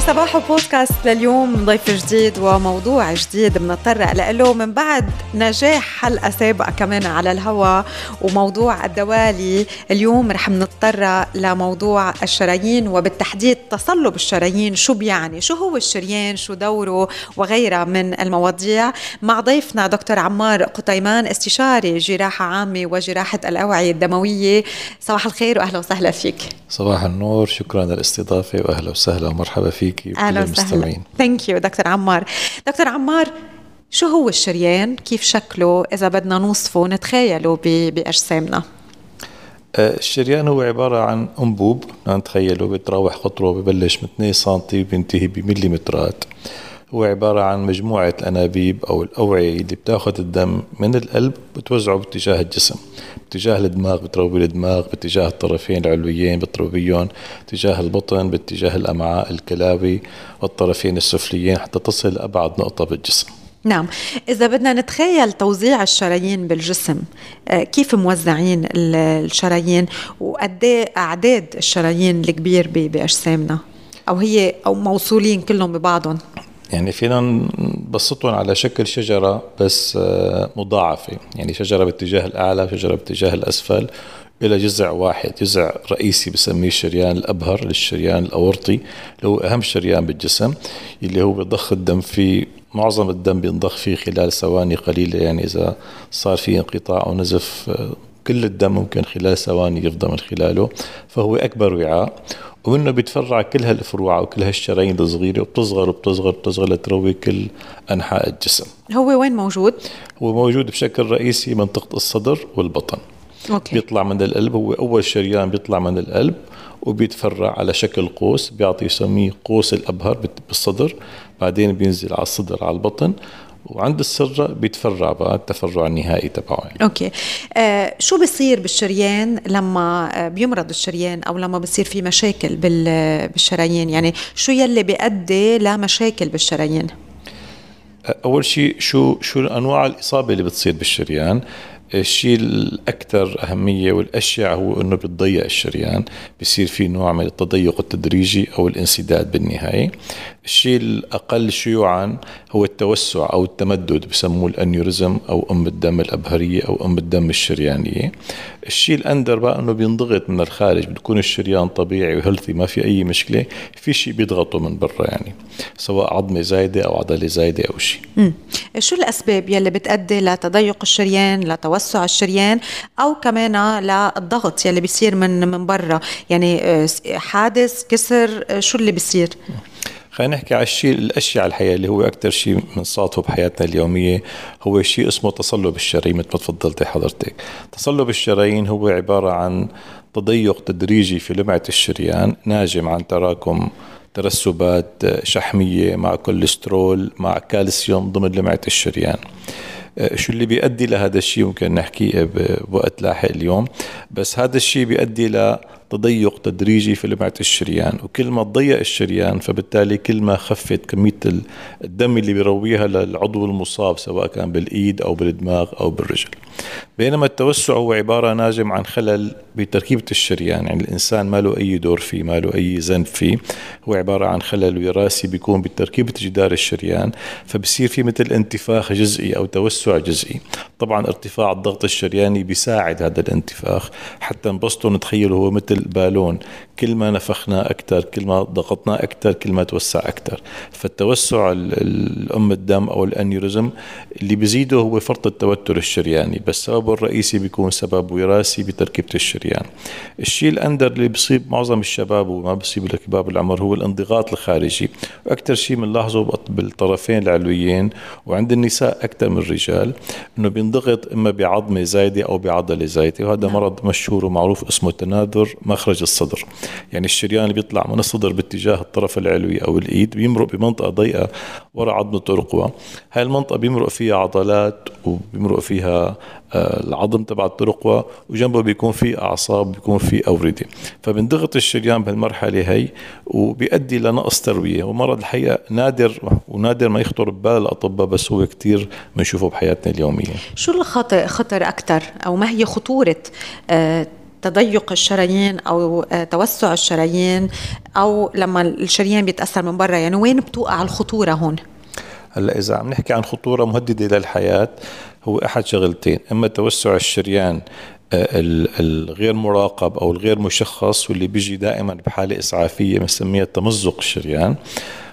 بصباح بودكاست لليوم ضيف جديد وموضوع جديد بنتطرق له من بعد نجاح حلقه سابقه كمان على الهواء وموضوع الدوالي. اليوم رح نتطرق لموضوع الشرايين وبالتحديد تصلب الشرايين. شو بيعني؟ شو هو الشريان؟ شو دوره؟ وغيرها من المواضيع. مع ضيفنا دكتور عمار قطيمان استشاري جراحة عامة وجراحة الأوعية الدموية. صباح الخير وأهلا وسهلا فيك. صباح النور. شكرا للاستضافة واهلا وسهلا ومرحبا فيك. أهلا وسهلا. Thank you دكتور عمار. دكتور عمار شو هو الشريان؟ كيف شكله؟ إذا بدنا نوصفه نتخيله بأجسامنا. آه، الشريان هو عبارة عن أنبوب. نتخيله بتراوح قطره ببلش من 2 سم بينتهي بمليمترات. هو عبارة عن مجموعة الأنابيب أو الأوعية اللي بتاخذ الدم من القلب بتوزعه باتجاه الجسم باتجاه الدماغ بتروي الدماغ باتجاه الطرفين العلويين بترويهم باتجاه البطن باتجاه الأمعاء الكلاوي والطرفين السفليين حتى تصل لأبعد نقطة بالجسم. نعم. إذا بدنا نتخيل توزيع الشرايين بالجسم آه، كيف موزعين الشرايين وقد إيه أعداد الشرايين الكبير بأجسامنا؟ أو هي أو موصولين كلهم ببعضهم؟ يعني فينا نبسطهم على شكل شجرة بس آه، مضاعفة. يعني شجرة باتجاه الأعلى شجرة باتجاه الأسفل إلى جذع واحد جذع رئيسي بسميه الشريان الأبهر للشريان الأورطي اللي هو أهم شريان بالجسم اللي هو بضخ الدم فيه معظم الدم بينضخ فيه خلال ثواني قليلة. يعني إذا صار في انقطاع أو نزف آه، كل الدم ممكن خلال ثواني يفضى من خلاله فهو أكبر وعاء. ومنه بيتفرع كل هالفروع وكل هالشرايين الصغيرة وبتصغر وبتصغر وبتصغر لتروي كل أنحاء الجسم هو وين موجود؟ هو موجود بشكل رئيسي منطقة الصدر والبطن okay. بيطلع من القلب هو أول شريان بيطلع من القلب وبيتفرع على شكل قوس بيعطي يسميه قوس الأبهر بالصدر بعدين بينزل على الصدر على البطن وعند السرة بيتفرع بقى التفرع النهائي تبعه يعني. Okay. آه شو بصير بالشريان لما آه، بيمرض الشريان أو لما بصير في مشاكل بالشرايين يعني شو يلي بيؤدي لمشاكل بالشرايين أول شيء شو شو انواع الإصابة اللي بتصير بالشريان؟ الشيء الأكثر أهمية والاشيع هو إنه بتضيق الشريان بصير في نوع من التضيق التدريجي أو الانسداد بالنهاية. الشيء الأقل شيوعا هو التوسع أو التمدد بسموه الأنيوريزم أو أم الدم الأبهرية أو أم الدم الشريانية. الشيء الأندر بقى إنه بينضغط من الخارج بتكون الشريان طبيعي وهيلثي ما في أي مشكلة في شيء بيضغطه من برا يعني سواء عظمة زايدة أو عضلة زايدة أو شيء. شو الأسباب يلي بتؤدي لتضيق الشريان لتوسع الشريان أو كمان للضغط يلي بيصير من من برا؟ يعني آه، حادث كسر آه، شو اللي بيصير؟ خلينا نحكي على الشيء الأشياء الحقيقة اللي هو أكثر شيء بنصادفه بحياتنا اليومية هو شيء اسمه تصلب الشرايين مثل ما تفضلتي حضرتك. تصلب الشرايين هو عبارة عن تضيق تدريجي في لمعة الشريان ناجم عن تراكم ترسبات شحمية مع كوليسترول مع كالسيوم ضمن لمعة الشريان. شو اللي بيؤدي لهذا الشيء ممكن نحكيه بوقت لاحق اليوم. بس هذا الشيء بيؤدي تضيق تدريجي في لمعة الشريان. وكل ما تضيق الشريان فبالتالي كل ما خفت كمية الدم اللي بيرويها للعضو المصاب سواء كان بالإيد أو بالدماغ أو بالرجل. بينما التوسع هو عبارة ناجم عن خلل بتركيبة الشريان. يعني الإنسان ما له أي دور فيه ما له أي ذنب فيه. هو عبارة عن خلل وراثي بيكون بتركيبة جدار الشريان. فبصير في مثل انتفاخ جزئي أو توسع جزئي. طبعا ارتفاع الضغط الشرياني بيساعد هذا الانتفاخ. حتى نبسطه نتخيله هو مثل البالون كل ما نفخنا أكثر كل ما ضغطنا أكثر كل ما توسع أكثر فالتوسع الأم الدم أو الأنيوريزم اللي بيزيده هو فرط التوتر الشرياني. بس سببه الرئيسي بيكون سبب وراثي بتركيبة الشريان. الشيء الأندر اللي بيصيب معظم الشباب وما بيصيب الكباب العمر هو الانضغاط الخارجي. وأكثر شيء بنلاحظه بالطرفين العلويين وعند النساء أكثر من الرجال إنه بينضغط إما بعظمة زايدة أو بعضلة زايدة. وهذا نعم. مرض مشهور ومعروف اسمه تناثر مخرج الصدر. يعني الشريان اللي بيطلع من الصدر باتجاه الطرف العلوي أو الإيد بيمرق بمنطقة ضيقة ورا عظمه الرقوه هاي المنطقة بيمرق فيها عضلات وبيمرق فيها العظم تبع الترقوة وجنبه بيكون في أعصاب بيكون في أوردة فبنضغط الشريان بهالمرحلة هي وبيؤدي لنقص تروية. ومرض الحقيقة نادر ونادر ما يخطر ببال الأطباء بس هو كتير بنشوفه بحياتنا اليومية. شو الخطر خطر أكثر أو ما هي خطورة آه تضيق الشرايين أو آه، توسع الشرايين؟ أو لما الشريان بيتأثر من برا يعني وين بتوقع الخطورة هون؟ هلأ إذا عم نحكي عن خطورة مهددة للحياة هو أحد شغلتين إما توسع الشريان آه، الغير مراقب أو الغير مشخص واللي بيجي دائما بحالة إسعافية بنسميها تمزق الشريان.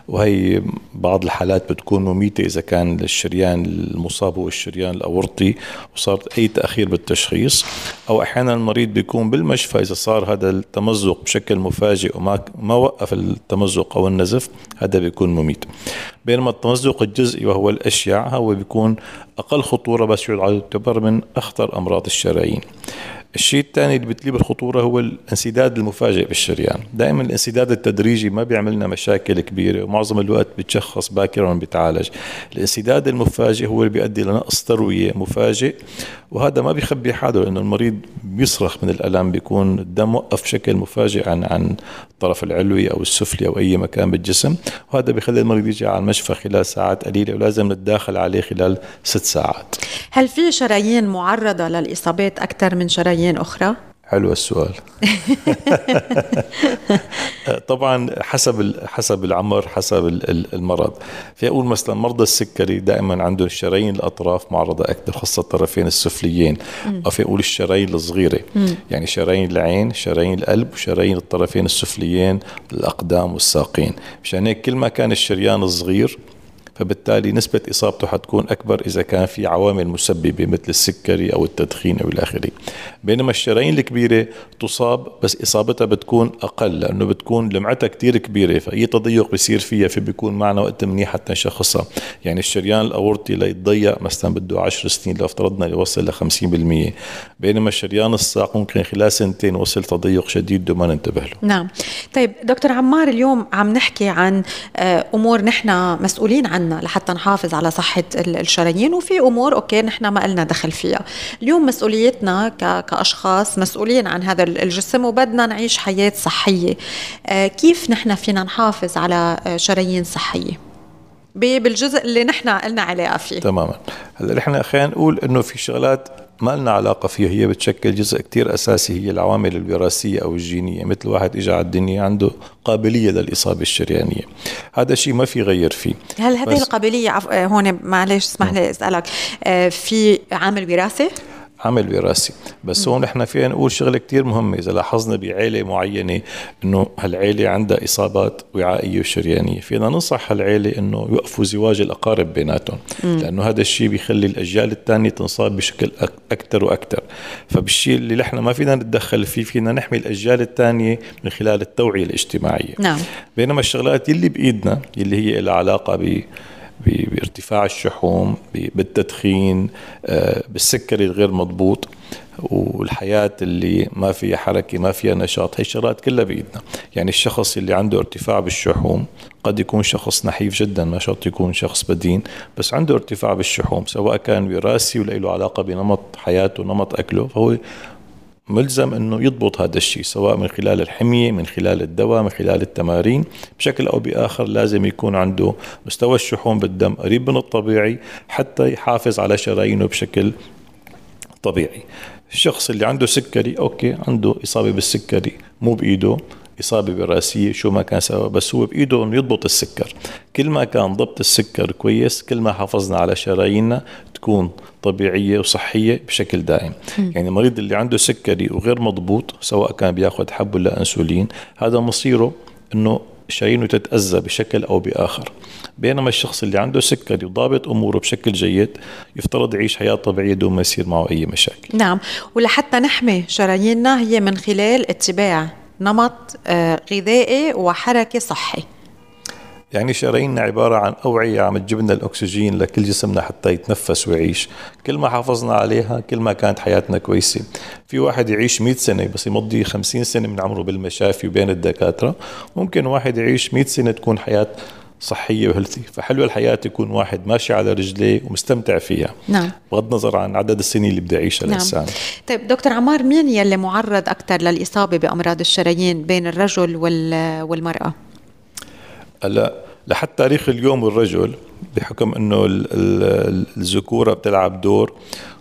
وهي بعض الحالات بتكون مميتة إذا كان الشريان المصاب هو الشريان الأورطي وصارت أي تأخير بالتشخيص. أو أحيانا المريض بيكون بالمشفى إذا صار هذا التمزق بشكل مفاجئ وما ما وقف التمزق أو النزف هذا بيكون مميت. بينما التمزق الجزئي وهو الأشيع هو بيكون أقل خطورة بس يعتبر من أخطر أمراض الشرايين. الشيء الثاني اللي بتلي بالخطورة هو الانسداد المفاجئ بالشريان. دائما الانسداد التدريجي ما بيعمل لنا مشاكل كبيرة ومعظم الوقت بتشخص باكرا وبيتعالج الانسداد المفاجئ هو اللي بيؤدي لنقص تروية مفاجئ وهذا ما بيخبي حاله لأنه المريض بيصرخ من الألم بيكون الدم وقف بشكل مفاجئ عن عن الطرف العلوي أو السفلي أو أي مكان بالجسم. وهذا بيخلي المريض يجي على المشفى خلال ساعات قليلة ولازم نتداخل عليه خلال ست ساعات. هل في شرايين معرضة للإصابات أكثر من شرايين أخرى؟ حلو السؤال. طبعا حسب حسب العمر حسب المرض. في أقول مثلا مرضى السكري دائما عندهم الشرايين الأطراف معرضة أكثر خاصة الطرفين السفليين. أو في أقول الشرايين الصغيرة. يعني شرايين العين شرايين القلب وشرايين الطرفين السفليين الأقدام والساقين. مشان هيك كل ما كان الشريان صغير فبالتالي نسبة إصابته حتكون أكبر إذا كان في عوامل مسببة مثل السكري أو التدخين أو إلى آخره. بينما الشرايين الكبيرة تصاب بس إصابتها بتكون أقل لأنه بتكون لمعتها كتير كبيرة فأي تضيق بيصير فيها فبيكون معنا وقت منيح حتى نشخصها. يعني الشريان الأورطي ليتضيق مثلا بده 10 سنين لو افترضنا يوصل ل 50% بينما الشريان الساق ممكن خلال سنتين وصل تضيق شديد وما ننتبه له. نعم. طيب دكتور عمار اليوم عم نحكي عن آه، أمور نحن مسؤولين عنها. عنا لحتى نحافظ على صحة الشرايين وفي أمور أوكي نحن ما لنا دخل فيها. اليوم مسؤوليتنا كأشخاص مسؤولين عن هذا الجسم وبدنا نعيش حياة صحية. آه، كيف نحن فينا نحافظ على شرايين صحية؟ بالجزء اللي نحن لنا علاقة فيه. تماما. هلأ نحن خلينا نقول إنه في شغلات ما لنا علاقة فيها. هي بتشكل جزء كتير أساسي هي العوامل الوراثية أو الجينية. مثل واحد إجا على الدنيا عنده قابلية للإصابة الشريانية. هذا شيء ما في غير فيه. هل هذه القابلية عف... هون معلش اسمح لي أسألك آه، في عامل وراثي؟ عمل وراثي بس هون إحنا فينا نقول شغلة كتير مهمة. إذا لاحظنا بعيلة معينة إنه هالعيلة عندها إصابات وعائية وشريانية. فينا ننصح هالعيلة إنه يوقفوا زواج الأقارب بيناتهم. لأنه هذا الشيء بيخلي الأجيال الثانية تنصاب بشكل أكثر وأكثر فبالشيء اللي نحن ما فينا نتدخل فيه فينا نحمي الأجيال الثانية من خلال التوعية الاجتماعية. نعم. بينما الشغلات اللي بإيدنا اللي هي لها علاقة ب بارتفاع الشحوم بالتدخين آه، بالسكري الغير مضبوط والحياة اللي ما فيها حركة ما فيها نشاط هي الشغلات كلها بإيدنا. يعني الشخص اللي عنده ارتفاع بالشحوم قد يكون شخص نحيف جدا ما شرط يكون شخص بدين بس عنده ارتفاع بالشحوم سواء كان وراثي ولا له علاقة بنمط حياته ونمط أكله فهو ملزم إنه يضبط هذا الشيء سواء من خلال الحمية من خلال الدواء من خلال التمارين. بشكل أو بآخر لازم يكون عنده مستوى الشحوم بالدم قريب من الطبيعي حتى يحافظ على شرايينه بشكل طبيعي. الشخص اللي عنده سكري okay عنده إصابة بالسكري مو بإيده. إصابة وراثية شو ما كان سبب بس هو بإيده إنه يضبط السكر. كل ما كان ضبط السكر كويس كل ما حافظنا على شراييننا تكون طبيعية وصحية بشكل دائم. م. يعني المريض اللي عنده سكري وغير مضبوط سواء كان بياخذ حب ولا أنسولين هذا مصيره إنه شرايينه تتأذى بشكل أو بآخر. بينما الشخص اللي عنده سكري وضابط أموره بشكل جيد يفترض يعيش حياة طبيعية دون ما يصير معه أي مشاكل. نعم. ولحتى نحمي شراييننا هي من خلال اتباع نمط آه، غذائي وحركة صحي. يعني شراييننا عبارة عن أوعية عم تجيب لنا الأكسجين لكل جسمنا حتى يتنفس ويعيش. كل ما حافظنا عليها كل ما كانت حياتنا كويسة. في واحد يعيش 100 سنة بس يمضي 50 سنة من عمره بالمشافي وبين الدكاترة. ممكن واحد يعيش 100 سنة تكون حياة صحية وهيلثي. فحلو الحياة يكون واحد ماشي على رجليه ومستمتع فيها. نعم. بغض النظر عن عدد السنين اللي بده يعيشها نعم. الإنسان. طيب دكتور عمار مين يلي معرض أكثر للإصابة بأمراض الشرايين بين الرجل والمرأة؟ هلا لحد تاريخ اليوم الرجل بحكم إنه الذكورة بتلعب دور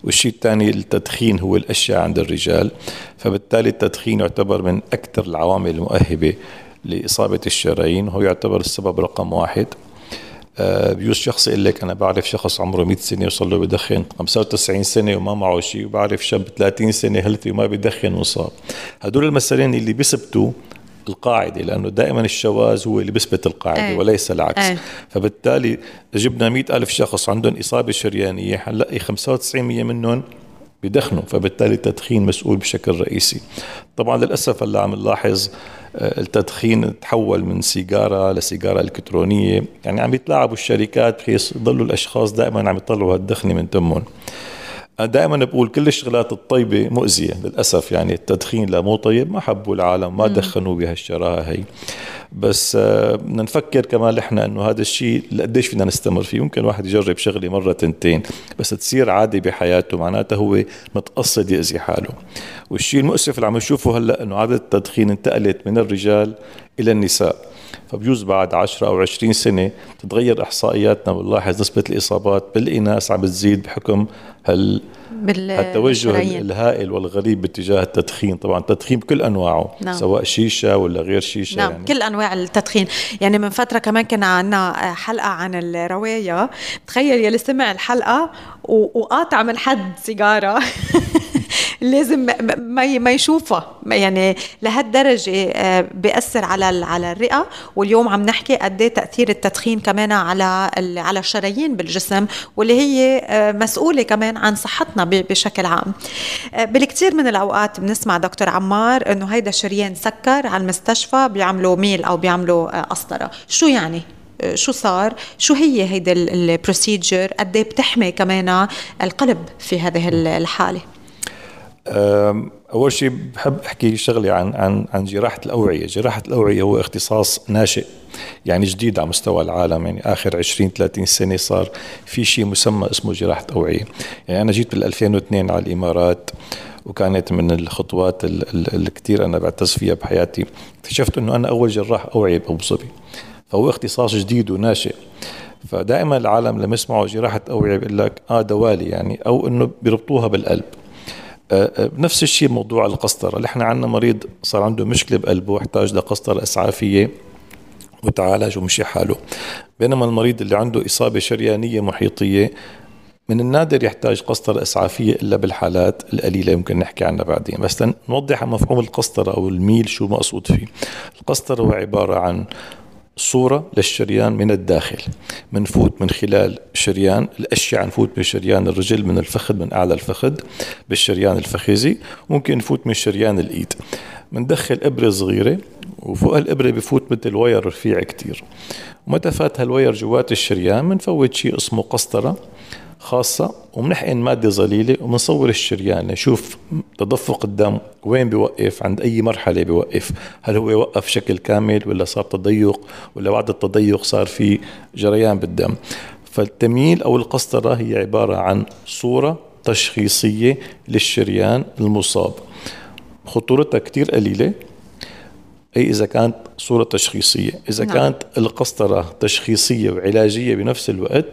والشيء الثاني التدخين هو الأشياء عند الرجال. فبالتالي التدخين يعتبر من أكثر العوامل المؤهبة لإصابة الشرايين. وهو يعتبر السبب رقم واحد. آه، بيجوز شخص يقول لك أنا بعرف شخص عمره 100 سنة وصار له بدخن 95 سنة وما معه شيء وبعرف شاب 30 سنة healthy وما بدخن وصاب هدول المثلين اللي بيثبتوا القاعدة لأنه دائما الشواذ هو اللي بيثبت القاعدة أي. وليس العكس. أي. فبالتالي جبنا مئة ألف شخص عندهم إصابة شريانية حنلاقي 95% منهم بدخنوا فبالتالي التدخين مسؤول بشكل رئيسي. طبعا للأسف هلأ عم نلاحظ التدخين تحول من سيجارة لسيجارة إلكترونية. يعني عم يتلاعبوا الشركات بحيث يضلوا الأشخاص دائما عم يطلعوا هالدخنة من تمهم. دائما بقول كل الشغلات الطيبة مؤذية للأسف يعني التدخين لا مو طيب ما حبوا العالم ما دخنوا بهالشراهة هي. بس آه، بدنا نفكر كمان إحنا إنه هذا الشيء قديش فينا نستمر فيه. ممكن واحد يجرب شغلة مرة تنتين بس تصير عادي بحياته معناته هو متقصد يأذي حاله. والشيء المؤسف اللي عم نشوفه هلأ إنه عاده التدخين انتقلت من الرجال إلى النساء. فبيوز بعد 10 أو 20 سنة تتغير إحصائياتنا ونلاحظ نسبة الإصابات بالإناث عم بتزيد بحكم هال التوجه الهائل والغريب باتجاه التدخين. طبعا التدخين بكل أنواعه نعم. سواء شيشة ولا غير شيشة نعم يعني. كل أنواع التدخين. يعني من فترة كمان كنا عندنا حلقة عن الرواية. تخيل يلي سمع الحلقة وقاطع من حد سيجارة. لازم ما ما يشوفها. يعني لهالدرجة آه، بيأثر على على الرئة. واليوم عم نحكي قد إيه تأثير التدخين كمان على على الشرايين بالجسم واللي هي آه، مسؤولة كمان عن صحتنا بشكل عام. آه، بالكثير من الأوقات بنسمع دكتور عمار إنه هيدا الشريان سكر على المستشفى بيعملوا ميل أو بيعملوا قسطرة. شو يعني؟ شو صار؟ شو هي هيدا البروسيجر قد إيه بتحمي كمان القلب في هذه الحالة؟ أول شيء بحب أحكي شغله عن عن عن جراحة الأوعية، جراحة الأوعية هو اختصاص ناشئ يعني جديد على مستوى العالم يعني آخر 20 30 سنة صار في شيء مسمى اسمه جراحة اوعيه، يعني أنا جيت بال 2002 على الإمارات وكانت من الخطوات اللي كثير أنا بعتز فيها بحياتي، اكتشفت إنه أنا أول جراح أوعية بأبو ظبي. فهو اختصاص جديد وناشئ. فدائما العالم لما يسمعوا جراحة أوعية بيقول لك آه دوالي يعني أو إنه بيربطوها بالقلب. نفس الشيء موضوع القسطرة. إحنا عندنا مريض صار عنده مشكلة بقلبه واحتاج لقسطرة إسعافية وتعالج ومشي حاله. بينما المريض اللي عنده إصابة شريانية محيطية من النادر يحتاج قسطرة إسعافية إلا بالحالات القليلة يمكن نحكي عنها بعدين. بس نوضح مفهوم القسطرة أو الميل شو مقصود فيه. القسطرة هو عبارة عن صورة للشريان من الداخل منفوت من خلال شريان الأشيع نفوت بشريان الرجل من الفخذ من أعلى الفخذ بالشريان الفخذي ممكن نفوت من شريان الإيد. مندخل إبرة صغيرة وفوق الإبرة بفوت مثل wire رفيع كتير. ومتى فات هال wire جوات الشريان؟ بنفوت شيء اسمه قسطرة خاصة وبنحقن مادة ظليلة وبنصور الشريان. نشوف تدفق الدم وين بيوقف عند أي مرحلة بيوقف. هل هو وقف شكل كامل ولا صار تضيق ولا بعد التضيق صار في جريان بالدم؟ فالتمييل أو القسطرة هي عبارة عن صورة تشخيصية للشريان المصاب. خطورتها كتير قليلة أي إذا كانت صورة تشخيصية إذا نعم. كانت القسطرة تشخيصية وعلاجية بنفس الوقت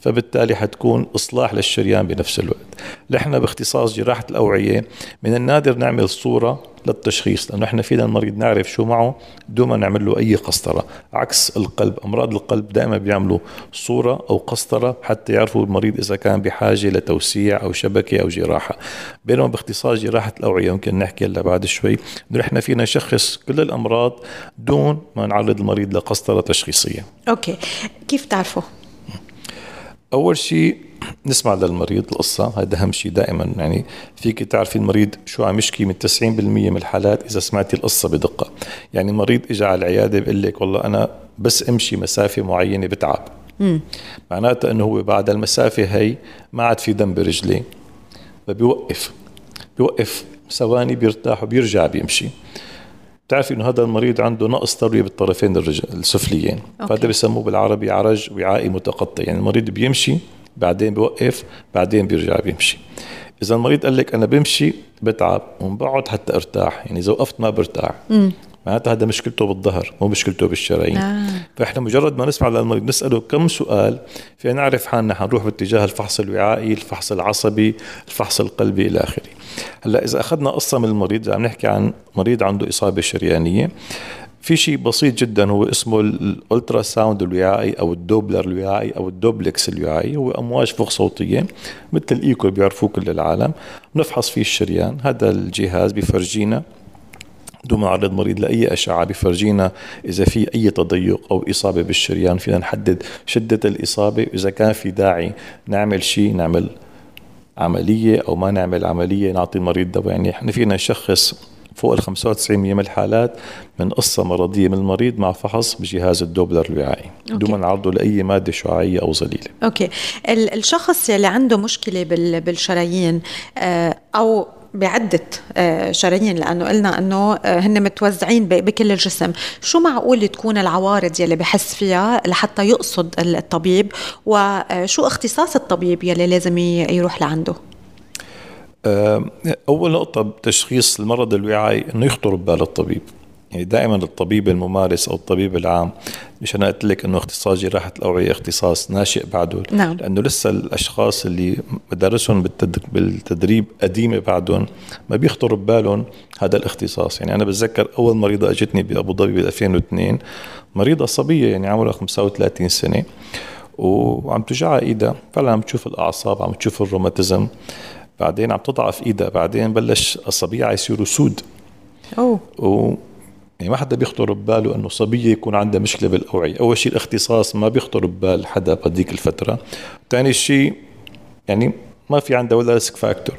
فبالتالي حتكون إصلاح للشريان بنفس الوقت. نحن باختصاص جراحة الأوعية من النادر نعمل صورة للتشخيص لأنه إحنا فينا المريض نعرف شو معه بدون ما نعمل له أي قسطرة. عكس القلب أمراض القلب دائما بيعملوا صورة أو قسطرة حتى يعرفوا المريض إذا كان بحاجة لتوسيع أو شبكة أو جراحة. بينما باختصاص جراحة الأوعية ممكن نحكي هلا بعد شوي إنه إحنا فينا نشخص كل الأمراض دون ما نعرض المريض لقسطرة تشخيصية. أوكي. كيف تعرفوا؟ أول شيء نسمع للمريض القصة. هذا أهم شيء دائما. يعني فيك تعرفي المريض شو عم يشكي من 90% من الحالات إذا سمعتي القصة بدقة. يعني مريض إجا على العيادة بيقول لك والله أنا بس أمشي مسافة معينة بتعب. معناتها أنه هو بعد المسافة هي ما عاد في دم برجليه فبيوقف. بيوقف. ثواني بيرتاح وبيرجع بيمشي. بتعرفي إنه هذا المريض عنده نقص ترويه بالطرفين السفليين. فهذا بيسموه بالعربي عرج وعائي متقطع. يعني المريض بيمشي بعدين بيوقف بعدين بيرجع بيمشي. إذا المريض قال لك أنا بمشي بتعب وبقعد حتى أرتاح. يعني إذا وقفت ما برتاح. معناتها هذا مشكلته بالظهر مو مشكلته بالشرايين. آه. فإحنا مجرد ما نسمع للمريض نسأله كم سؤال فينا نعرف حالنا حنروح باتجاه الفحص الوعائي الفحص العصبي الفحص القلبي إلى آخره. هلا إذا أخذنا قصة من المريض عم نحكي عن مريض عنده إصابة شريانية. في شيء بسيط جدا هو اسمه ال ultrasound الوعائي أو الدوبلر الوعائي أو الدوبلكس الوعائي. هو أمواج فوق صوتية مثل الإيكو بيعرفوه كل العالم. بنفحص فيه الشريان. هذا الجهاز بيفرجينا بدون ما نعرض مريض لأي أشعة بفرجينا إذا في أي تضيق أو إصابة بالشريان. فينا نحدد شدة الإصابة. وإذا كان في داعي نعمل شيء نعمل عملية أو ما نعمل عملية نعطي المريض دواء. يعني إحنا فينا نشخص فوق ال 95% من الحالات من قصة مرضية من المريض مع فحص بجهاز الدوبلر الوعائي بدون ما نعرضه لأي مادة شعاعية أو ظليلة. أوكي. الشخص اللي عنده مشكلة بالشرايين آه، أو بعدة آه، شرايين لأنه قلنا أنه آه، هن متوزعين بكل الجسم. شو معقول تكون العوارض يلي بحس فيها لحتى يقصد الطبيب؟ وشو اختصاص الطبيب يلي لازم يروح لعنده؟ أول نقطة بتشخيص المرض الوعائي أنه يخطر ببال الطبيب. يعني دائما الطبيب الممارس أو الطبيب العام مش أنا قلت لك إنه اختصاص جراحه الاوعيه اختصاص ناشئ بعده نعم. لأنه لسه الأشخاص اللي مدارسهم بالتدريب قديمة بعدهم ما بيخطر ببالهم هذا الاختصاص. يعني أنا بتذكر أول مريضة أجتني بأبو ظبي ب 2002 مريضة صبية يعني عمرها 35 سنة وعم توجعها إيدها فعلا عم تشوف الأعصاب عم تشوف الروماتيزم بعدين عم تضعف إيدها بعدين بلش اصابيعها يصيروا سود. أوه. و يعني ما حدا بيخطر بباله إنه صبية يكون عندها مشكلة بالأوعية، أول شيء الاختصاص ما بيخطر ببال حدا بهذيك الفترة، ثاني شيء يعني ما في عندها ولا risk factor.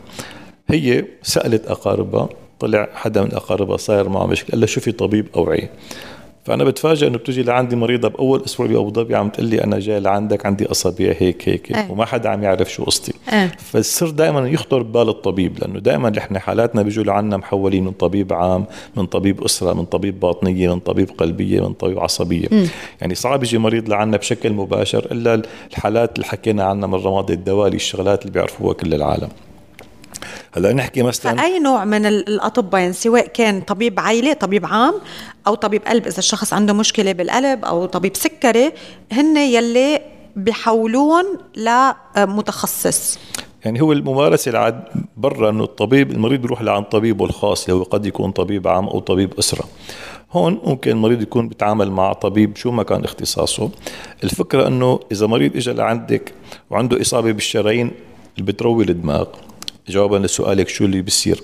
هي سألت أقاربها طلع حدا من أقاربها صاير معه مشكلة، قال لها شوفي طبيب أوعية. فأنا بتفاجئ إنه بتجي لعندي مريضة بأول أسبوع بأبو ظبي عم تقول لي أنا جاي لعندك عندي أصابع هيك هيك أه. وما حدا عم يعرف شو قصتي أه. فالسر دائما يخطر ببال الطبيب لأنه دائما نحن حالاتنا بيجوا لعنا محولين من طبيب عام من طبيب أسرة من طبيب باطنية من طبيب قلبية من طبيب عصبية م. يعني صعب يجي مريض لعنا بشكل مباشر إلا الحالات اللي حكينا عنها من رماد الدوالي الشغلات اللي بيعرفوها كل العالم هلا نحكي مثلا فأي نوع من الأطباء يعني سواء كان طبيب عائلة طبيب عام أو طبيب قلب إذا الشخص عنده مشكلة بالقلب أو طبيب سكري هن يلي بحولون لمتخصص. يعني هو الممارسة العاد برا إنه الطبيب المريض بيروح لعند طبيبه الخاص اللي هو قد يكون طبيب عام أو طبيب أسرة. هون ممكن المريض يكون بيتعامل مع طبيب شو ما كان اختصاصه. الفكرة إنه إذا مريض اجى لعندك وعنده إصابة بالشرايين اللي بتروي الدماغ جوابا لسؤالك شو اللي بيصير.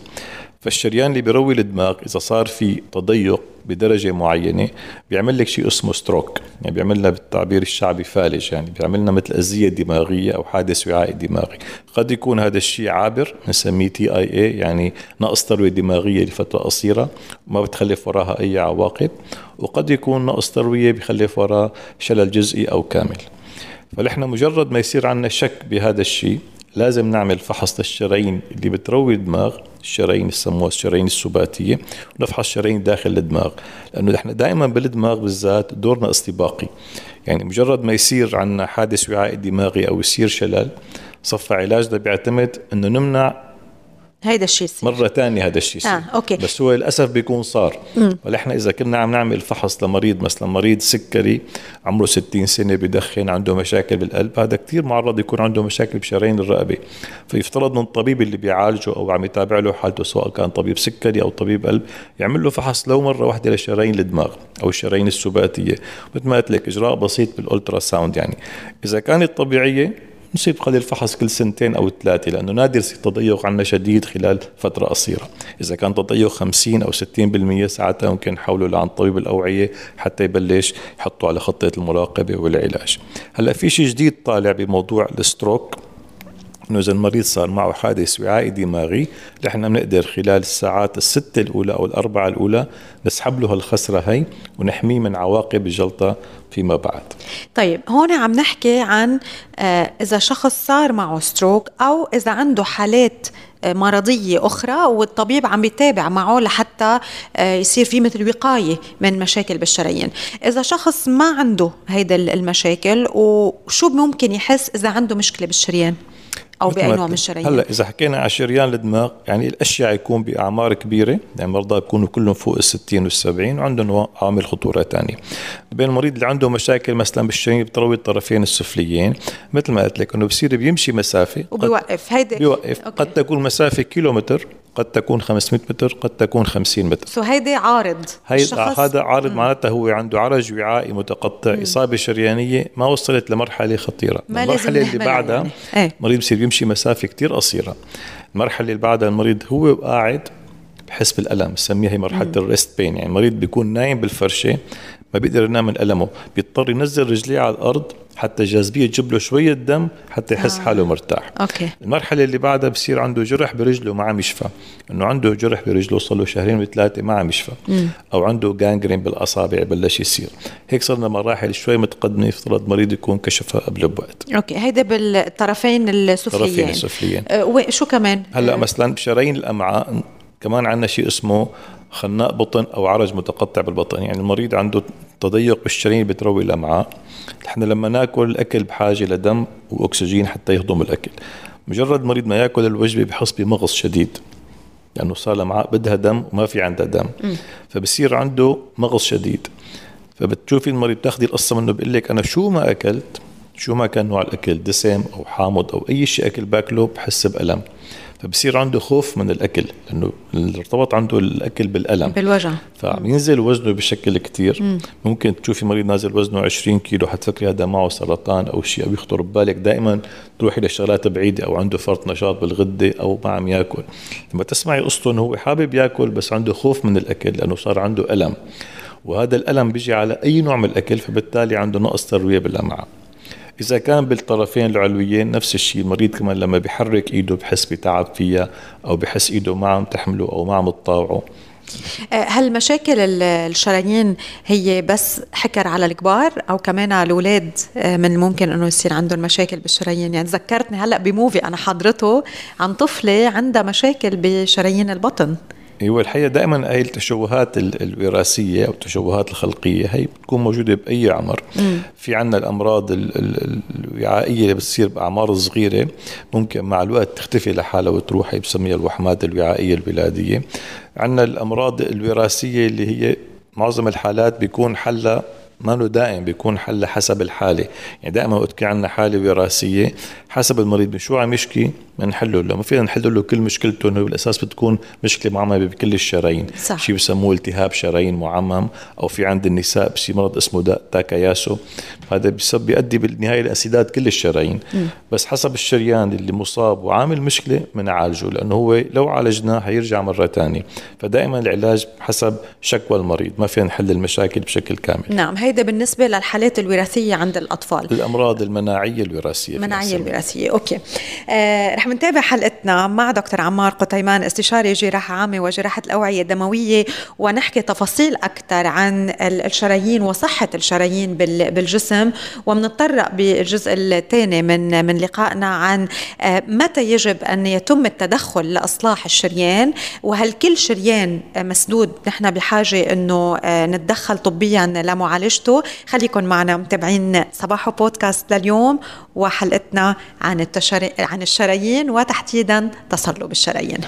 فالشريان اللي بيروي الدماغ إذا صار في تضيق بدرجة معينة بيعمل لك شيء اسمه ستروك يعني بيعمل لنا بالتعبير الشعبي فالج يعني بيعمل لنا مثل أذية دماغية أو حادث وعائي دماغي. قد يكون هذا الشيء عابر بنسميه تي اي اي يعني نقص تروية دماغية لفترة قصيرة وما بتخلف وراها أي عواقب. وقد يكون نقص تروية بخلف وراه شلل جزئي أو كامل. فنحن مجرد ما يصير عندنا شك بهذا الشيء لازم نعمل فحص للشرايين اللي بتروي الدماغ الشرايين يسموها الشرايين السباتية ونفحص الشرايين داخل الدماغ. لأنه نحن دائما بالدماغ بالذات دورنا استباقي. يعني مجرد ما يصير عندنا حادث وعائي دماغي أو يصير شلل شقي علاجنا بيعتمد إنه نمنع هيدا الشيء مرة ثانية هذا الشيء آه، أوكي. بس هو للأسف بيكون صار. ونحن إذا كنا عم نعمل فحص لمريض مثلا مريض سكري عمره 60 سنة بدخن عنده مشاكل بالقلب هذا كثير معرض يكون عنده مشاكل بشرايين الرقبة. فيفترض من الطبيب اللي بيعالجه أو عم يتابع له حالته سواء كان طبيب سكري أو طبيب قلب يعمل له فحص لو مرة واحدة لشرايين الدماغ أو الشرايين السباتية. مثل ما قلت لك إجراء بسيط بال ultrasound يعني. إذا كانت طبيعية نصيب قليل فحص كل سنتين أو ثلاثة لأنه نادر يصير تضيق عندنا شديد خلال فترة قصيرة. إذا كان تضيق 50 أو 60% ساعتها ممكن نحوله لعند طبيب الأوعية حتى يبلش يحطه على خطة المراقبة والعلاج. هلأ في شيء جديد طالع بموضوع ال stroke؟ إنه إذا المريض صار معه حادث وعائي دماغي نحن بنقدر خلال الساعات الستة الأولى أو الأربعة الأولى نسحب له هالخثرة هي ونحميه من عواقب الجلطة فيما بعد. طيب هون عم نحكي عن آه، إذا شخص صار معه stroke أو إذا عنده حالات آه، مرضية أخرى والطبيب عم يتابع معه لحتى آه، يصير في مثل وقاية من مشاكل بالشرايين إذا شخص ما عنده هيدا المشاكل وشو ممكن يحس إذا عنده مشكلة بالشريان؟ أو باي نوع. من الشرايين هلأ إذا حكينا على شريان الدماغ يعني الأشيع يكون بأعمار كبيرة يعني مرضى يكونوا كلهم فوق ال 60 وال 70 وعندهم عوامل خطورة ثانية بين المريض اللي عنده مشاكل مثلا بالشرايين بتروي الطرفين السفليين. مثل ما قلت لك إنه بصير بيمشي مسافة وبيوقف. هيدي بيوقف. أوكي. قد تكون مسافة كيلومتر قد تكون 500 متر قد تكون 50 متر. so هيدي عارض هي الشخص- هذا عارض معناتها هو عنده عرج وعائي متقطع إصابة شريانية ما وصلت لمرحلة خطيرة. ما لازم المرحلة اللي بعدها يعني. المريض بصير يمشي مسافة كتير قصيرة. المرحلة اللي بعدها المريض هو قاعد بحس بالالم بسميها هي مرحلة ال rest pain. يعني المريض بيكون نايم بالفرشة ما بيقدر ينام من ألمه. بيضطر ينزل رجليه على الأرض حتى الجاذبيه تجيب له شوية دم حتى يحس آه. حاله مرتاح. أوكي. المرحلة اللي بعدها بصير عنده جرح برجله ما عم يشفى إنه عنده جرح برجله صار له شهرين وثلاثة ما عم يشفى أو عنده gangrene بالأصابع بلش يصير. هيك صرنا مراحل شوي متقدمة يفترض مريض يكون كشفها قبل بوقت أوكي. هيدا بالطرفين السفليين. الطرفين السفليين. أه وشو كمان؟ هلأ مثلا بشرايين الأمعاء كمان عندنا شيء اسمه خناق بطن أو عرج متقطع بالبطن. يعني المريض عنده تضيق بالشرايين اللي بتروي الامعاء نحن لما ناكل الأكل بحاجة لدم وأكسجين حتى يهضم الأكل. مجرد المريض ما ياكل الوجبة بحس بمغص شديد. لأنه صار الامعاء بدها دم وما في عندها دم. فبصير عنده مغص شديد. فبتشوفي المريض بتاخذي القصة منه بيقول لك أنا شو ما أكلت شو ما كان نوع الأكل دسم أو حامض أو أي شيء أكل باكله بحس بألم. فبصير عنده خوف من الأكل لأنه ارتبط عنده الأكل بالألم. بالوجع. فعم ينزل وزنه بشكل كتير. ممكن تشوفي مريض نازل وزنه 20 كيلو حتفكري هذا معه سرطان أو شيء أو يخطر ببالك دائما تروحي لشغلات بعيدة أو عنده فرط نشاط بالغدة أو ما عم ياكل. لما تسمعي قصته إنه هو حابب ياكل بس عنده خوف من الأكل لأنه صار عنده ألم. وهذا الألم بيجي على أي نوع من الأكل فبالتالي عنده نقص تروية بالأمعاء. إذا كان بالطرفين العلويين نفس الشيء المريض كمان لما بيحرك إيده بحس بتعب فيها أو بحس إيده ما عم تحمله أو ما عم تطاوعه. أه هل مشاكل ال- الشرايين هي بس حكر على الكبار أو كمان على الأولاد؟ أه من الممكن إنه يصير عندهم مشاكل بالشرايين. يعني ذكرتني هلأ بموفي أنا حضرته عن طفلة عندها مشاكل بشرايين البطن. هو الحقيقة دائما هي التشوهات ال- الوراثية أو التشوهات الخلقية هي بتكون موجودة بأي عمر. في عنا الأمراض ال- ال- الوعائية اللي بتصير بأعمار صغيرة ممكن مع الوقت تختفي لحالها وتروح هي بسميها الوحمات الوعائية الولادية عنا الأمراض الوراثية اللي هي معظم الحالات بيكون حلها ما له دائم بيكون حل حسب الحالة. يعني دائما وقت عندنا حالة وراثية حسب المريض شو عم يشكي بنحله له. ما فينا نحل له كل مشكلته إنه بالأساس بتكون مشكلة معممة بكل الشرايين. صح. شيء بسموه التهاب شرايين معمم أو في عند النساء بشي مرض اسمه دا تاكاياسو. هذا بسبب بيؤدي بالنهاية لاسيدات كل الشرايين. بس حسب الشريان اللي مصاب وعامل مشكلة بنعالجه لأنه هو لو عالجناه حيرجع مرة ثانية فدائما العلاج حسب شكوى المريض. ما فينا نحل المشاكل بشكل كامل. نعم هيدا بالنسبة للحالات الوراثية عند الأطفال. الأمراض المناعية الوراثية فينا المناعية. الوراثية أوكي. آه رح نتابع حلقتنا مع دكتور عمار قتيمان استشاري جراحة عامة وجراحة الأوعية الدموية ونحكي تفاصيل أكثر عن ال- الشرايين وصحة الشرايين بال- بالجسم. ومنتطرق بالجزء الثاني من من لقائنا عن آه متى يجب أن يتم التدخل لإصلاح الشريان وهل كل شريان مسدود نحن بحاجة أنه آه، نتدخل طبيا لمعالجته خليكن معنا متابعين صباحو بودكاست لليوم وحلقتنا عن التشري... عن الشرايين وتحديدا تصلب الشرايين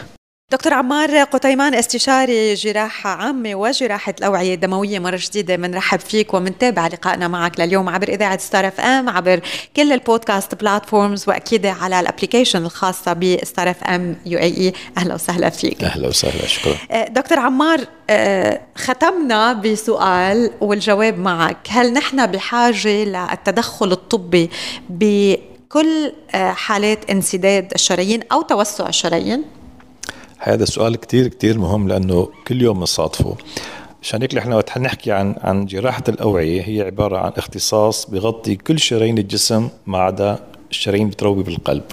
دكتور عمار قطيمان استشاري جراحة عامة وجراحة الأوعية الدموية مرة جديدة بنرحب فيك ومنتابع لقائنا معك لليوم عبر إذاعة ستار إف إم عبر كل ال podcast platforms وأكيد على ال application الخاصة بستار إف إم UAE. أهلا وسهلا فيك. أهلا وسهلا شكرا. آه، دكتور عمار آه، ختمنا بسؤال والجواب معك. هل نحن بحاجة للتدخل الطبي بكل آه، حالات انسداد الشرايين أو توسع الشرايين؟ هذا سؤال كتير كتير مهم لأنه كل يوم بنصادفه. عشان هيك نحن وقت نحكي عن عن جراحة الأوعية هي عبارة عن اختصاص بغطي كل شرايين الجسم ما عدا الشرايين بتروي بالقلب.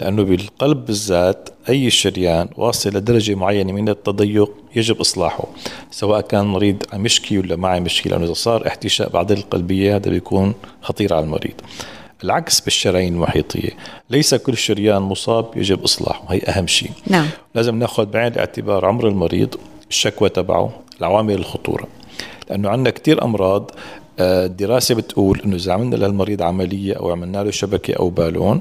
لأنه بالقلب بالذات أي شريان واصل لدرجة معينة من التضيق يجب إصلاحه سواء كان مريض عم يشكي ولا ما عم يشكي لأنه إذا صار احتشاء بعض القلبية هذا بيكون خطير على المريض. العكس بالشرايين المحيطية. ليس كل شريان مصاب يجب إصلاحه هي أهم شيء. نعم. لازم ناخذ بعين الاعتبار عمر المريض الشكوى تبعه العوامل الخطورة. لأنه عندنا كثير أمراض آه، الدراسة بتقول إنه إذا عملنا للمريض عملية أو عملنا له شبكة أو بالون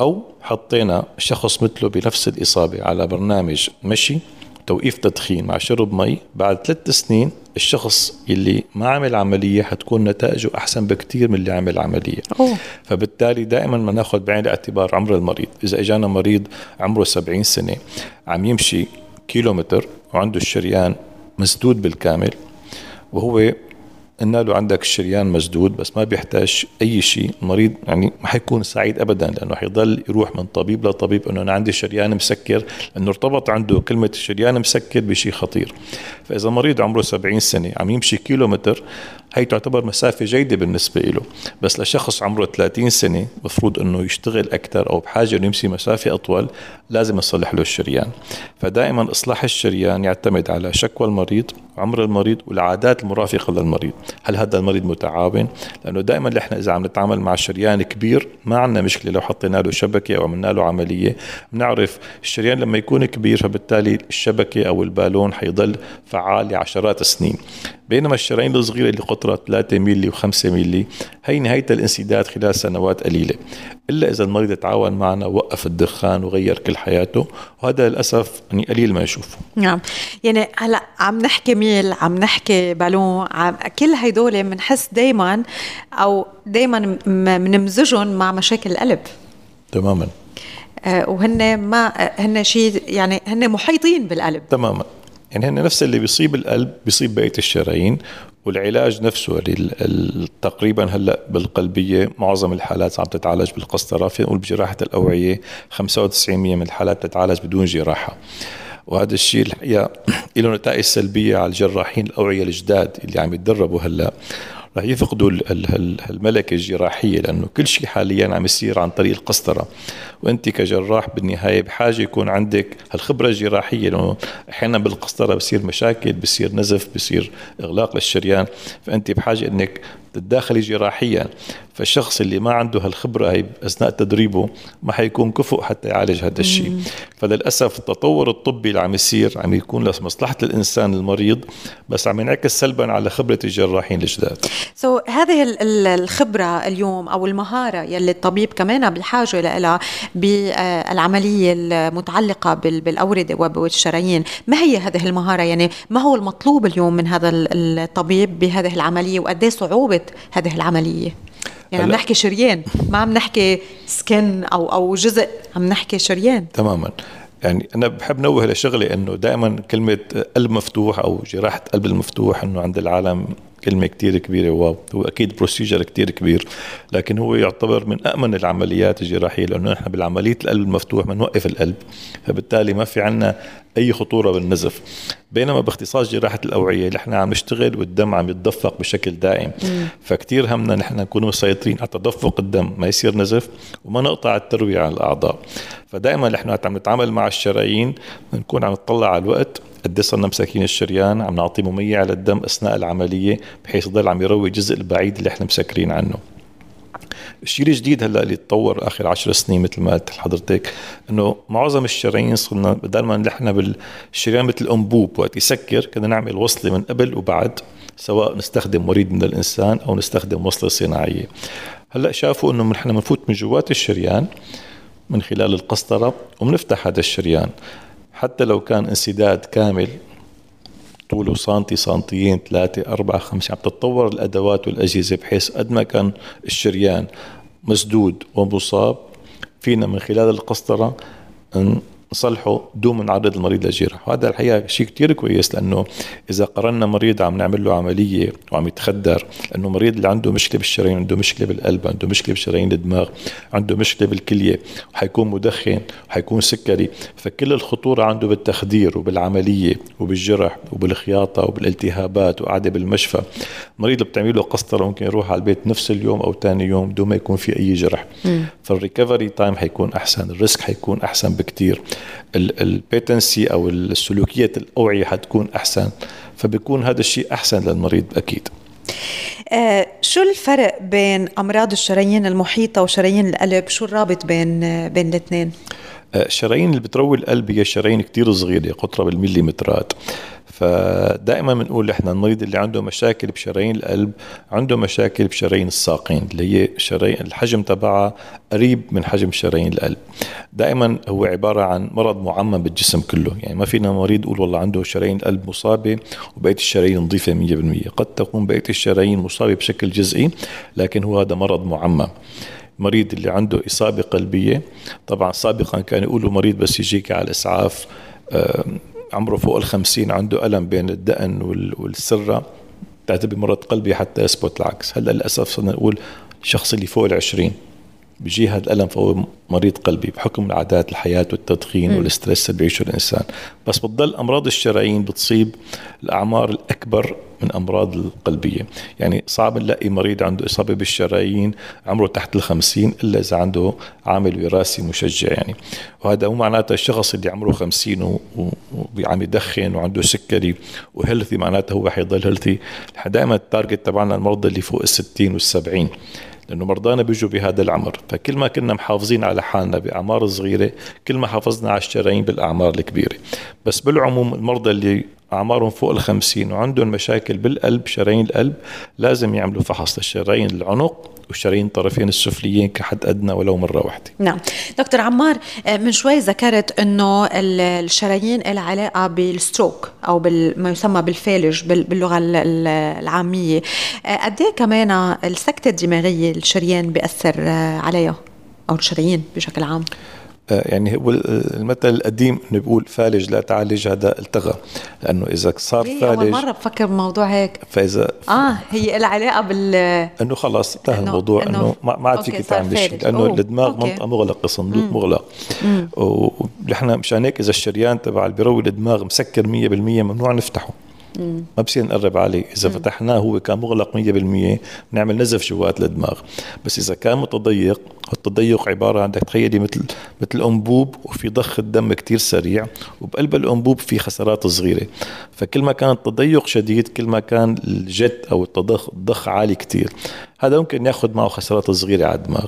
أو حطينا شخص مثله بنفس الإصابة على برنامج مشي توقيف تدخين مع شرب مي بعد ثلاث سنين الشخص اللي ما عمل عملية حتكون نتائجه أحسن بكثير من اللي عمل عملية أوه. فبالتالي دائما ما نأخذ بعين الاعتبار عمر المريض إذا إجانا مريض عمره 70 سنة عم يمشي كيلومتر وعنده الشريان مسدود بالكامل وهو له عندك الشريان مسدود بس ما بيحتاج أي شيء المريض يعني ما حيكون سعيد ابدا لأنه حيضل يروح من طبيب لطبيب إنه أنا عندي شريان مسكر لأنه ارتبط عنده كلمة الشريان مسكر بشيء خطير. فإذا مريض عمره 70 سنة عم يمشي كيلو متر هي تعتبر مسافة جيدة بالنسبة له بس لشخص عمره 30 سنة مفروض أنه يشتغل أكثر أو بحاجة أنه يمشي مسافة أطول لازم يصلح له الشريان. فدائما إصلاح الشريان يعتمد على شكوى المريض عمر المريض والعادات المرافقة للمريض. هل هذا المريض متعاون؟ لأنه دائما إحنا إذا عم نتعامل مع شريان كبير ما عندنا مشكلة لو حطينا له شبكة أو عملنا له عملية. بنعرف الشريان لما يكون كبير فبالتالي الشبكة أو البالون حيضل فعال لعشرات السنين. بينما الشرايين الصغيرة اللي قطرها 3 ملي و5 ملي هي نهاية الانسداد خلال سنوات قليلة. إلا إذا المريض تعاون معنا وقف الدخان وغير كل حياته وهذا للأسف يعني قليل ما نشوفه نعم. يعني هلا عم نحكي ميل عم نحكي بالون عم كل هدول بنحس دايما أو دايما بنمزجهم مع مشاكل القلب. تماما. آه، وهن ما هن شيء يعني هن محيطين بالقلب. تماما. يعني هن نفس اللي بيصيب القلب بيصيب بقية الشرايين والعلاج نفسه تقريبا هلأ بالقلبية معظم الحالات عم تتعالج بالقسطره في نقول بجراحه الاوعيه 95% من الحالات تتعالج بدون جراحة. وهذا الشيء الحقيقة له نتائج سلبية على الجراحين الأوعية الجداد اللي عم يتدربوا هلأ. رح يفقدوا الملكة الجراحية لأنه كل شيء حاليا عم يصير عن طريق القسطرة. وأنت كجراح بالنهاية بحاجة يكون عندك هالخبرة الجراحية لأنه أحيانا بالقسطرة بصير مشاكل بصير نزف بصير إغلاق للشريان. فأنت بحاجة أنك تتداخلي جراحيا فالشخص اللي ما عنده هالخبرة هي أثناء تدريبه ما حيكون كفؤ حتى يعالج هذا الشيء. فللأسف التطور الطبي اللي عم يصير عم يكون لمصلحة الإنسان المريض بس عم ينعكس سلبا على خبرة الجراحين الجداد. سو so, هذه الخبرة اليوم أو المهارة يلي الطبيب كمان بحاجة لها بالعملية المتعلقة بالأوردة والشرايين ما هي هذه المهارة؟ يعني ما هو المطلوب اليوم من هذا الطبيب بهذه العملية؟ وقد صعوبة هذه العملية. يعني عم نحكي شريان ما عم نحكي سكن أو أو جزء عم نحكي شريان. تماما. يعني أنا بحب نوه لشغلة إنه دائما كلمة قلب مفتوح أو جراحة قلب المفتوح إنه عند العالم كلمة كتير كبيرة wow هو أكيد procedure كتير كبير لكن هو يعتبر من امن العمليات الجراحية لأنه نحن بالعملية القلب المفتوح بنوقف القلب فبالتالي ما في عنا أي خطورة بالنزف. بينما باختصاص جراحة الأوعية نحن عم نشتغل والدم عم يتدفق بشكل دائم. فكتير همنا نحن نكون مسيطرين على تدفق الدم ما يصير نزف وما نقطع الترويه عن الأعضاء. فدائما نحن عم نتعامل مع الشرايين بنكون عم نطلع على الوقت قد صرنا مساكين الشريان عم نعطي ممية على الدم أثناء العملية بحيث يضل عم يروي الجزء البعيد اللي إحنا مسكرين عنه. الشيء الجديد هلأ اللي تطور آخر عشر سنين مثل ما قلت لحضرتك إنه معظم الشرايين صرنا بدل ما نحن بالشريان مثل الأنبوب وقت يسكر كنا نعمل وصلة من قبل وبعد سواء نستخدم وريد من الإنسان أو نستخدم وصلة صناعية. هلأ شافوا إنه نحن بنفوت من جوات الشريان من خلال القسطرة وبنفتح هذا الشريان. حتى لو كان انسداد كامل طوله سنتي سنتيين ثلاثة أربعة خمسة عم تتطور الأدوات والأجهزة بحيث قد ما كان الشريان مسدود ومصاب. فينا من خلال القسطرة نصلحه دون ما نعرض المريض للجراحه وهذا الحقيقة شيء كتير كويس لأنه إذا قررنا مريض عم نعمل له عملية وعم يتخدر لأنه مريض اللي عنده مشكلة بالشرايين عنده مشكلة بالقلب عنده مشكلة بشرايين الدماغ عنده مشكلة بالكلية وحيكون مدخن وحيكون سكري. فكل الخطورة عنده بالتخدير وبالعملية وبالجرح وبالخياطة وبالالتهابات وقعده بالمشفى. اللي بتعمل له قسطرة ممكن يروح على البيت نفس اليوم أو ثاني يوم بدون ما يكون في أي جرح. فال recovery time حيكون أحسن ال risk حيكون أحسن بكثير ال patency أو سلوكية الأوعية حتكون أحسن فبيكون هذا الشيء أحسن للمريض أكيد. آه شو الفرق بين أمراض الشرايين المحيطة وشرايين القلب؟ شو الرابط بين بين الاثنين؟ الشرايين اللي بتروي القلب هي شرايين كتير صغيرة قطرة بالمليمترات. فدائما بنقول إحنا المريض اللي عنده مشاكل بشرايين القلب عنده مشاكل بشرايين الساقين اللي هي شرايين الحجم تبعها قريب من حجم شرايين القلب. دائما هو عبارة عن مرض معمم بالجسم كله. يعني ما فينا مريض يقول والله عنده شرايين القلب مصابة وبقية الشرايين نظيفة 100% قد تكون بقية الشرايين مصابة بشكل جزئي لكن هو هذا مرض معمم. المريض اللي عنده إصابة قلبية. طبعا سابقا كانوا يقولوا مريض بس يجيك على الإسعاف عمره فوق الخمسين عنده ألم بين الدقن والسرة. تعتبر مرض قلبي حتى يثبت العكس. هلأ للأسف صرنا نقول الشخص اللي فوق العشرين. بيجي هذا الألم فهو مريض قلبي بحكم عادات الحياة والتدخين والستريس اللي بيعيشه الإنسان. بس بتضل أمراض الشرايين بتصيب الأعمار الأكبر من أمراض القلبية. يعني صعب نلاقي مريض عنده إصابة بالشرايين عمره تحت الخمسين إلا إذا عنده عامل وراثي مشجع يعني. وهذا مو معناته الشخص اللي عمره خمسين وعم يدخن وعنده سكري و healthy معناته هو حيضل healthy دائما ال target تبعنا المرضى اللي فوق الستين والسبعين. لأنه مرضانا بيجوا بهذا العمر. فكل ما كنا محافظين على حالنا بأعمار صغيرة كل ما حافظنا على الشرايين بالأعمار الكبيرة. بس بالعموم المرضى اللي أعمارهم فوق الخمسين وعندهم مشاكل بالقلب شرايين القلب لازم يعملوا فحص للشرايين العنق وشرايين الطرفين السفليين كحد أدنى ولو مرة واحدة. نعم، دكتور عمار آه، من شوي ذكرت إنه الشرايين لها علاقة بالستروك أو بما يسمى بالفالج باللغة العامية، آه، قد إيه كمان السكتة الدماغية الشريان بيأثر آه، عليها أو الشرايين بشكل عام؟ يعني هو المثل القديم إنه بيقول فالج لا تعالج هذا التغى. لأنه إذا صار فالج أول مرة بفكر بموضوع هيك. فإذا آه هي لها علاقة بال إنه خلص انتهى الموضوع انه ما عاد فيك تعمل شيء لأنه. الدماغ منطقه مغلقه صندوق مغلق. ونحن مشان هيك إذا الشريان تبع اللي بيروي الدماغ مسكر 100% ممنوع نفتحه. ما بصير نقرب عليه. إذا مم. فتحناه هو كان مغلق 100% نعمل نزف جوات الدماغ بس إذا كان متضيق التضيق عبارة عن تخيلي مثل مثل أنبوب وفي ضخ الدم كتير سريع وبقلب الأنبوب في خسارات صغيرة. فكل ما كان التضيق شديد كل ما كان الجت أو التضخ الضخ عالي كتير. هذا ممكن ياخذ معه خسارات صغيرة على الدماغ.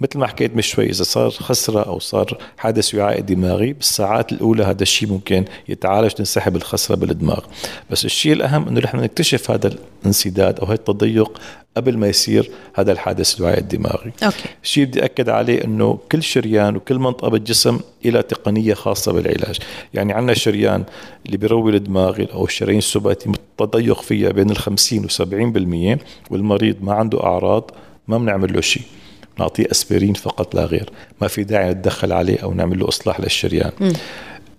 مثل ما حكيت من شوي إذا صار خسرة أو صار حادث وعائي دماغي بالساعات الأولى هذا الشيء ممكن يتعالج تنسحب الخسرة بالدماغ. بس الشيء الأهم إنه نحن نكتشف هذا الانسداد أو هذا التضيق قبل ما يصير هذا الحادث الوعي الدماغي أوكي. الشيء بدي أكد عليه أنه كل شريان وكل منطقة بالجسم إلى تقنية خاصة بالعلاج. يعني عندنا شريان اللي بيروي الدماغ أو الشرايين السباتي التضيق فيها بين الخمسين وسبعين بالمية والمريض ما عنده أعراض ما بنعمل له شيء. نعطيه أسبرين فقط لا غير. ما في داعي نتدخل عليه أو نعمل له إصلاح للشريان. م.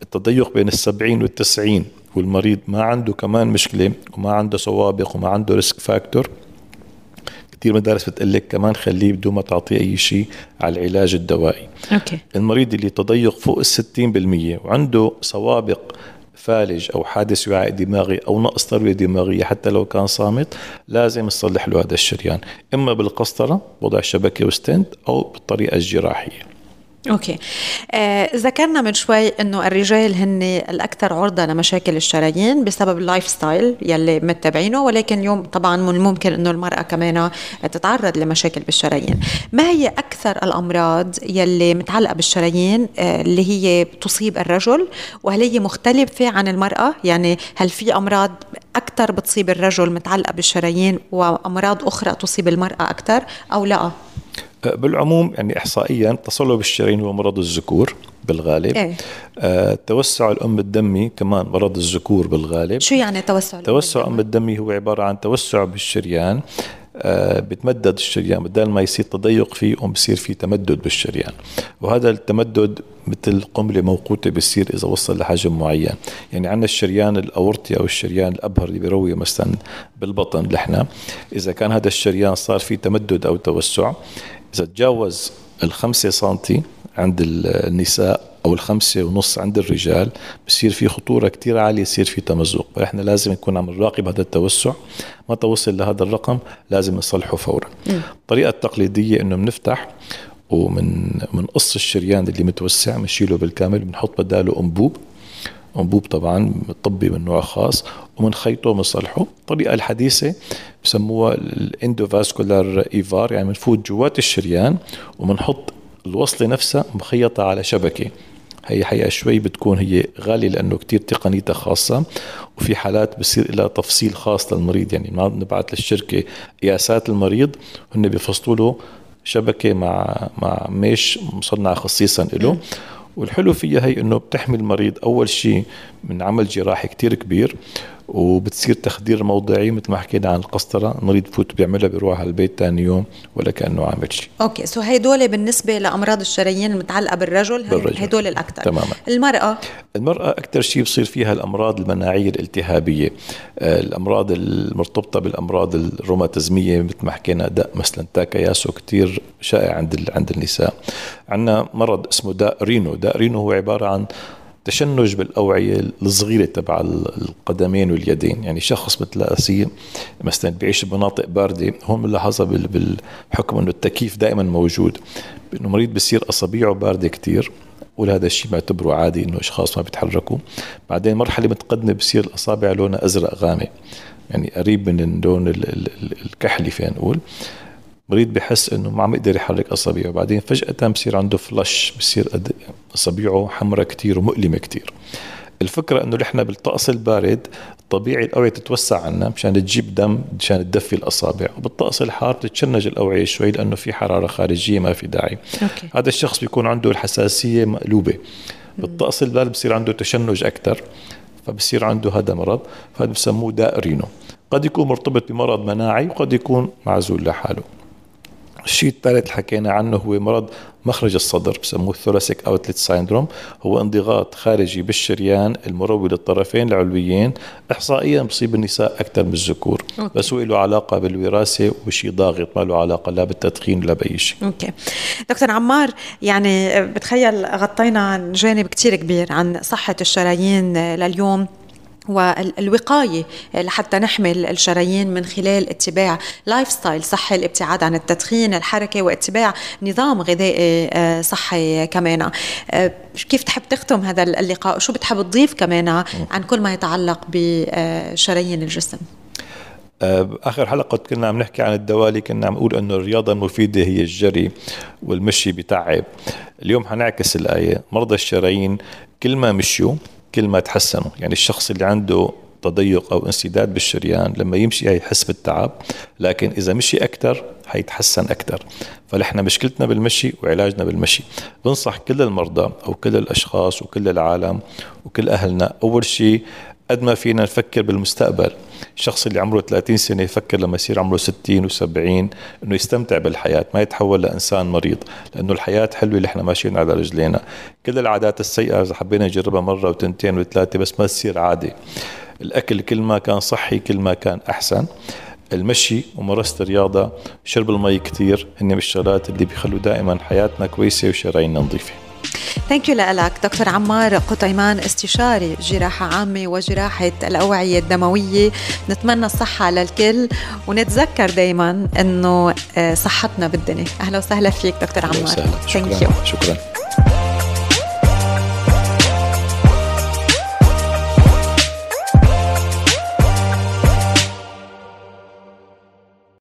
التضيق بين السبعين والتسعين والمريض ما عنده كمان مشكلة وما عنده سوابق وما عنده risk factor كثير مدارس بتقول لك كمان خليه بدون ما تعطيه أي شيء على العلاج الدوائي. أوكي. المريض اللي تضيق فوق ال 60% وعنده سوابق فالج أو حادث وعاء دماغي أو نقص تروية دماغية حتى لو كان صامت لازم نصلح له هذا الشريان. إما بالقسطرة وضع شبكة و stent أو بالطريقة الجراحية. أوكي. آه ذكرنا من شوي إنه الرجال هن الأكثر عرضة لمشاكل الشرايين بسبب ال life style يلي متبعينه ولكن اليوم طبعا من الممكن إنه المرأة كمان تتعرض لمشاكل بالشرايين. ما هي أكثر الأمراض يلي متعلقة بالشرايين آه اللي هي تصيب الرجل وهل هي مختلفة عن المرأة؟ يعني هل في أمراض أكثر بتصيب الرجل متعلقة بالشرايين وأمراض أخرى تصيب المرأة أكثر أو لا؟ بالعموم يعني احصائيا تصلب الشرايين هو مرض الذكور بالغالب. إيه؟ آه توسع الأم الدمي كمان مرض الذكور بالغالب. شو يعني توسع توسع الام الدمي هو عبارة عن توسع بالشريان. آه بتمدد الشريان بدل ما يصير تضيق فيه قوم بصير في تمدد بالشريان. وهذا التمدد مثل قنبلة موقوتة بصير إذا وصل لحجم معين. يعني عندنا الشريان الأورطي أو الشريان الأبهر اللي بيروي مثلا بالبطن لحنا إذا كان هذا الشريان صار فيه تمدد أو توسع إذا تجاوز الخمسة سنتي عند النساء أو الخمسة ونص عند الرجال بصير في خطورة كتير عالية يصير في تمزق. فإحنا لازم نكون عم نراقب هذا التوسع. ما توصل لهذا الرقم لازم نصلحه فورا. الطريقة التقليدية إنه بنفتح ومن من قص الشريان اللي متوسع بنشيله بالكامل بنحط بداله أنبوب. انبوب طبعا طبي من نوع خاص ومنخيطه ومنصلحه الطريقة الحديثة بسموها ال endovascular EVAR يعني بنفوت جوات الشريان وبنحط الوصلة نفسها مخيطة على شبكة. هي حقيقة شوي بتكون هي غالية لأنه كتير تقنيتها خاصة وفي حالات بصير لها تفصيل خاص للمريض. يعني ما بنبعث للشركة قياسات المريض هن بيفصلوا له شبكة مع مع mesh مصنعة خصيصا له والحلو فيها هي إنه بتحمي المريض أول شيء من عمل جراحي كتير كبير. وبتصير تخدير موضعي مثل ما حكينا عن القسطرة المريض بفوت بيعملها بيروح على البيت ثاني يوم ولا كأنه عامل شيء أوكي so هدول بالنسبة لأمراض الشرايين المتعلقه بالرجل, بالرجل. هدول الأكثر. تماما. المرأة؟ المرأة أكثر شيء بصير فيها الأمراض المناعية الالتهابية. آه، الأمراض المرتبطة بالأمراض الروماتيزمية مثل ما حكينا داء مثلا تاكاياسو كثير شائع عند عند النساء. عندنا مرض اسمه داء رينو. داء رينو هو عبارة عن تشنج بالأوعية الصغيرة تبع القدمين واليدين. يعني شخص بتلاقيه مثلا بيعيش بمناطق باردة هون بنلاحظها بحكم إنه التكييف دائما موجود. انه مريض بصير اصابيعه باردة كثير وهذا الشيء بعتبره عادي إنه أشخاص ما بيتحركوا. بعدين مرحلة متقدمة بصير الأصابع لونها أزرق غامق. يعني قريب من اللون الكحلي فينا نقول. مريض بحس إنه ما عم يقدر يحرك أصابعه. بعدين فجأة بصير عنده flush بصير أصابعه حمراء كثير ومؤلمة كثير الفكرة إنه نحن بالطقس البارد طبيعي الاوعية تتوسع عنا مشان تجيب دم مشان تدفي الأصابع. وبالطقس الحار بتتشنج الاوعية شوي لأنه في حرارة خارجية ما في داعي. okay. هذا الشخص بيكون عنده الحساسية مقلوبة. بالطقس البارد بصير عنده تشنج أكثر فبصير عنده هذا مرض. فهذا بسموه داء رينو قد يكون مرتبط بمرض مناعي وقد يكون معزول لحاله. الشيء الثالث اللي حكينا عنه هو مرض مخرج الصدر بسموه thoracic outlet syndrome. هو انضغاط خارجي بالشريان المروي للطرفين العلويين. احصائيا بصيب النساء أكثر من الذكور. بس هو له علاقة بالوراثة وشيء ضاغط ما له علاقة لا بالتدخين ولا بأي شيء. okay. دكتور عمار يعني بتخيل غطينا جانب كثير كبير عن صحة الشرايين لليوم. والوقاية لحتى نحمي الشرايين من خلال اتباع life style صحي الابتعاد عن التدخين الحركة واتباع نظام غذائي آه، صحي كمان. آه، كيف تحب تختم هذا اللقاء؟ شو بتحب تضيف كمان عن كل ما يتعلق بشرايين الجسم؟ آه، آخر حلقة كنا عم نحكي عن الدوالي كنا عم نقول إنه الرياضة المفيدة هي الجري والمشي بتعب. اليوم حنعكس الآية. مرضى الشرايين كل ما مشوا كل ما تحسنوا يعني الشخص اللي عنده تضيق أو انسداد بالشريان لما يمشي هيحس بالتعب لكن إذا مشي أكثر حيتحسن أكثر فنحن مشكلتنا بالمشي وعلاجنا بالمشي. بنصح كل المرضى أو كل الأشخاص وكل العالم وكل أهلنا أول شيء قد ما فينا نفكر بالمستقبل. الشخص اللي عمره 30 سنة يفكر لما يصير عمره 60 و70 إنه يستمتع بالحياة ما يتحول لإنسان مريض لأنه الحياة حلوة اللي إحنا ماشيين على رجلينا. كل العادات السيئة إذا حبينا نجربها مرة وتنتين وثلاثة بس ما تصير عادة. الأكل كل ما كان صحي كل ما كان أحسن. المشي وممارسة الرياضة شرب المي كثير هن من الشغلات اللي بيخلوا دائما حياتنا كويسة وشراييننا نظيفة thank you لك دكتور عمار قطيمان استشاري جراحة عامة وجراحة الأوعية الدموية. نتمنى الصحة للكل ونتذكر دايما أنه آه، صحتنا بالدنيا. أهلا وسهلا فيك دكتور عمار. يو شكرا.